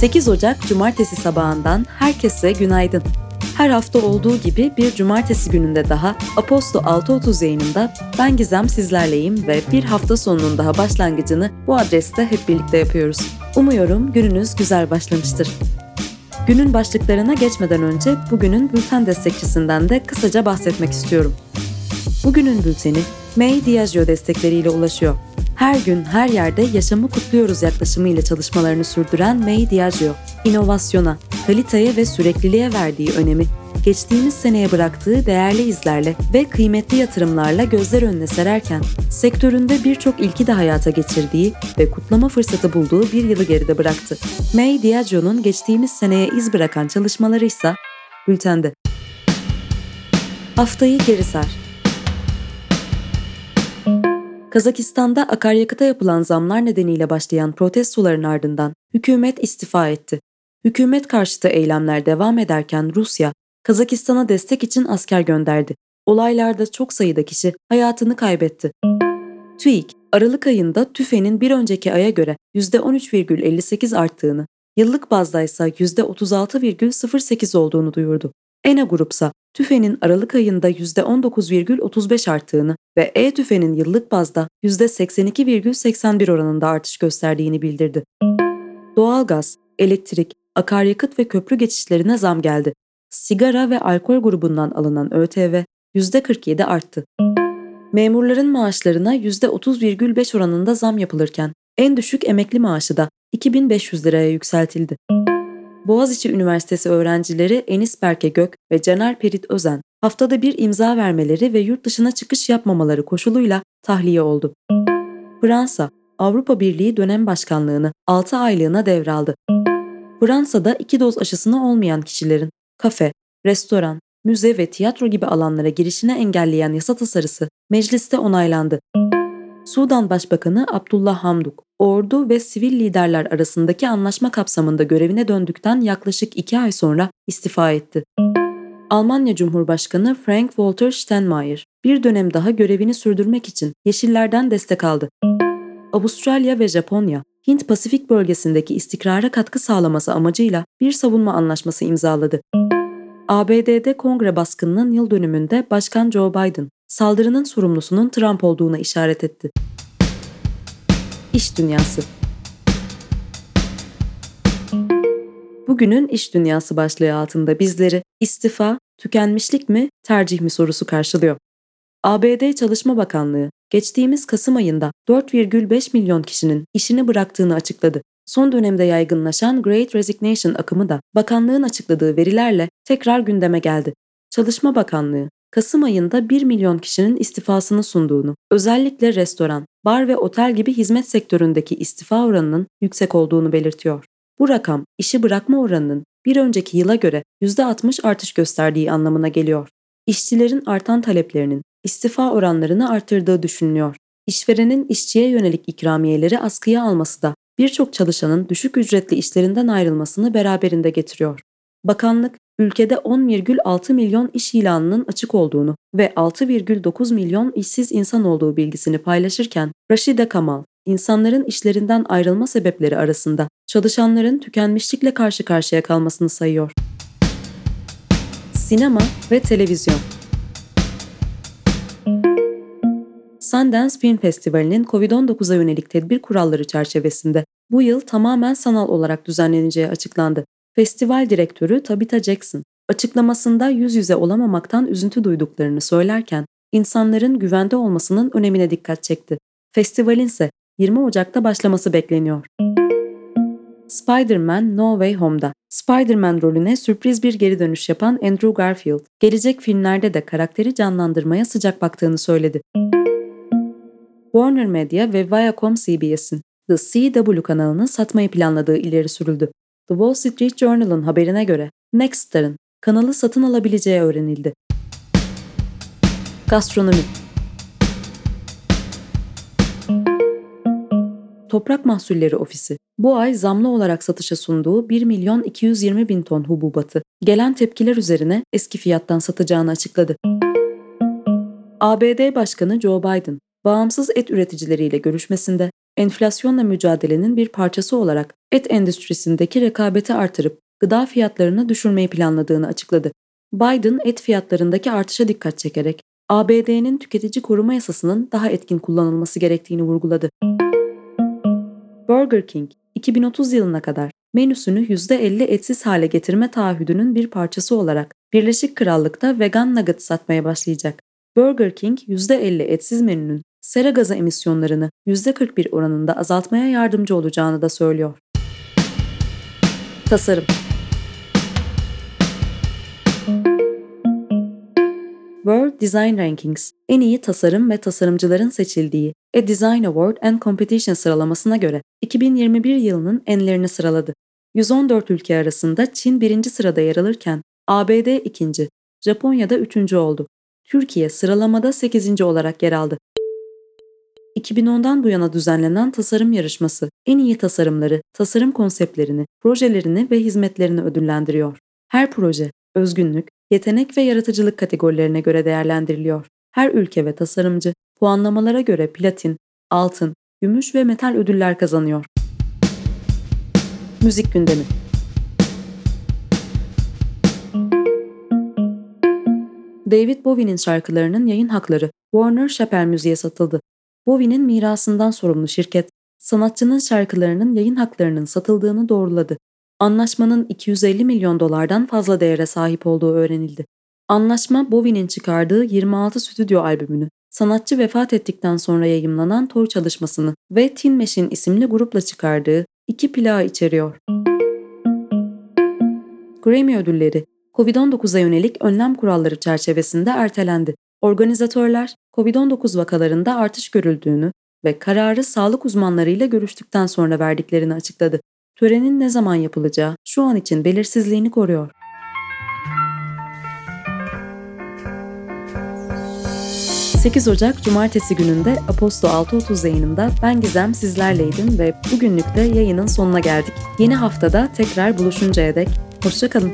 8 Ocak Cumartesi sabahından herkese günaydın. Her hafta olduğu gibi bir cumartesi gününde daha Aposto 6.30 yayınında ben Gizem sizlerleyim ve bir hafta sonunun daha başlangıcını bu adreste hep birlikte yapıyoruz. Umuyorum gününüz güzel başlamıştır. Günün başlıklarına geçmeden önce bugünün bülten destekçisinden de kısaca bahsetmek istiyorum. Bugünün bülteni May Diageo destekleriyle ulaşıyor. Her gün her yerde yaşamı kutluyoruz yaklaşımıyla çalışmalarını sürdüren May Diageo, inovasyona, kaliteye ve sürekliliğe verdiği önemi geçtiğimiz seneye bıraktığı değerli izlerle ve kıymetli yatırımlarla gözler önüne sererken, sektöründe birçok ilki de hayata geçirdiği ve kutlama fırsatı bulduğu bir yılı geride bıraktı. May Diageo'nun geçtiğimiz seneye iz bırakan çalışmaları ise bültende. Haftayı geri sar. Kazakistan'da akaryakıta yapılan zamlar nedeniyle başlayan protestoların ardından hükümet istifa etti. Hükümet karşıtı eylemler devam ederken Rusya, Kazakistan'a destek için asker gönderdi. Olaylarda çok sayıda kişi hayatını kaybetti. TÜİK, Aralık ayında tüfenin bir önceki aya göre %13,58 arttığını, yıllık bazda ise %36,08 olduğunu duyurdu. ENA grupsa tüfenin Aralık ayında %19,35 arttığını ve E-tüfenin yıllık bazda %82,81 oranında artış gösterdiğini bildirdi. Doğalgaz, elektrik, akaryakıt ve köprü geçişlerine zam geldi. Sigara ve alkol grubundan alınan ÖTV %47 arttı. Memurların maaşlarına %30,5 oranında zam yapılırken en düşük emekli maaşı da 2500 liraya yükseltildi. Boğaziçi Üniversitesi öğrencileri Enis Berke Gök ve Caner Perit Özen haftada bir imza vermeleri ve yurt dışına çıkış yapmamaları koşuluyla tahliye oldu. Fransa, Avrupa Birliği dönem başkanlığını 6 aylığına devraldı. Fransa'da iki doz aşısını olmayan kişilerin kafe, restoran, müze ve tiyatro gibi alanlara girişine engelleyen yasa tasarısı mecliste onaylandı. Sudan Başbakanı Abdullah Hamduk, ordu ve sivil liderler arasındaki anlaşma kapsamında görevine döndükten yaklaşık iki ay sonra istifa etti. Almanya Cumhurbaşkanı Frank-Walter Steinmeier bir dönem daha görevini sürdürmek için Yeşillerden destek aldı. Avustralya ve Japonya, Hint-Pasifik bölgesindeki istikrara katkı sağlaması amacıyla bir savunma anlaşması imzaladı. ABD'de kongre baskınının yıl dönümünde Başkan Joe Biden, saldırının sorumlusunun Trump olduğuna işaret etti. İş Dünyası Bugünün iş dünyası başlığı altında bizleri istifa, tükenmişlik mi, tercih mi sorusu karşılıyor. ABD Çalışma Bakanlığı geçtiğimiz Kasım ayında 4,5 milyon kişinin işini bıraktığını açıkladı. Son dönemde yaygınlaşan Great Resignation akımı da bakanlığın açıkladığı verilerle tekrar gündeme geldi. Çalışma Bakanlığı, Kasım ayında 1 milyon kişinin istifasını sunduğunu, özellikle restoran, bar ve otel gibi hizmet sektöründeki istifa oranının yüksek olduğunu belirtiyor. Bu rakam işi bırakma oranının bir önceki yıla göre %60 artış gösterdiği anlamına geliyor. İşçilerin artan taleplerinin istifa oranlarını artırdığı düşünülüyor. İşverenin işçiye yönelik ikramiyeleri askıya alması da birçok çalışanın düşük ücretli işlerinden ayrılmasını beraberinde getiriyor. Bakanlık, ülkede 10,6 milyon iş ilanının açık olduğunu ve 6,9 milyon işsiz insan olduğu bilgisini paylaşırken, Raşide Kamal, insanların işlerinden ayrılma sebepleri arasında çalışanların tükenmişlikle karşı karşıya kalmasını sayıyor. Sinema ve televizyon Sundance Film Festivali'nin COVID-19'a yönelik tedbir kuralları çerçevesinde bu yıl tamamen sanal olarak düzenleneceği açıklandı. Festival direktörü Tabitha Jackson, açıklamasında yüz yüze olamamaktan üzüntü duyduklarını söylerken insanların güvende olmasının önemine dikkat çekti. Festivalin ise 20 Ocak'ta başlaması bekleniyor. Spider-Man No Way Home'da Spider-Man rolüne sürpriz bir geri dönüş yapan Andrew Garfield, gelecek filmlerde de karakteri canlandırmaya sıcak baktığını söyledi. Warner Media ve Viacom CBS'in The CW kanalını satmayı planladığı ileri sürüldü. The Wall Street Journal'ın haberine göre Nextstar'ın kanalı satın alabileceği öğrenildi. Gastronomi Toprak Mahsulleri Ofisi bu ay zamlı olarak satışa sunduğu 1 milyon 220 bin ton hububatı gelen tepkiler üzerine eski fiyattan satacağını açıkladı. ABD Başkanı Joe Biden, bağımsız et üreticileriyle görüşmesinde enflasyonla mücadelenin bir parçası olarak et endüstrisindeki rekabeti artırıp gıda fiyatlarını düşürmeyi planladığını açıkladı. Biden et fiyatlarındaki artışa dikkat çekerek ABD'nin tüketici koruma yasasının daha etkin kullanılması gerektiğini vurguladı. Burger King, 2030 yılına kadar menüsünü %50 etsiz hale getirme taahhüdünün bir parçası olarak Birleşik Krallık'ta vegan nugget satmaya başlayacak. Burger King, %50 etsiz menünün sera gazı emisyonlarını %41 oranında azaltmaya yardımcı olacağını da söylüyor. Tasarım Design Rankings, en iyi tasarım ve tasarımcıların seçildiği A Design Award and Competition sıralamasına göre 2021 yılının enlerini sıraladı. 114 ülke arasında Çin birinci sırada yer alırken ABD ikinci, Japonya'da üçüncü oldu. Türkiye sıralamada 8. olarak yer aldı. 2010'dan bu yana düzenlenen tasarım yarışması en iyi tasarımları, tasarım konseptlerini, projelerini ve hizmetlerini ödüllendiriyor. Her proje, özgünlük, yetenek ve yaratıcılık kategorilerine göre değerlendiriliyor. Her ülke ve tasarımcı puanlamalara göre platin, altın, gümüş ve metal ödüller kazanıyor. Müzik gündemi David Bowie'nin şarkılarının yayın hakları Warner Chappell Müziğe satıldı. Bowie'nin mirasından sorumlu şirket, sanatçının şarkılarının yayın haklarının satıldığını doğruladı. Anlaşmanın 250 milyon dolardan fazla değere sahip olduğu öğrenildi. Anlaşma Bowie'nin çıkardığı 26 stüdyo albümünü, sanatçı vefat ettikten sonra yayımlanan Tor çalışmasını ve Tin Machine isimli grupla çıkardığı iki plağı içeriyor. Grammy ödülleri COVID-19'a yönelik önlem kuralları çerçevesinde ertelendi. Organizatörler, COVID-19 vakalarında artış görüldüğünü ve kararı sağlık uzmanlarıyla görüştükten sonra verdiklerini açıkladı. Törenin ne zaman yapılacağı şu an için belirsizliğini koruyor. ...8 Ocak Cumartesi gününde Aposto 6.30 yayınında ben Gizem sizlerleydim ve bugünlük de yayının sonuna geldik. Yeni haftada tekrar buluşuncaya dek hoşçakalın.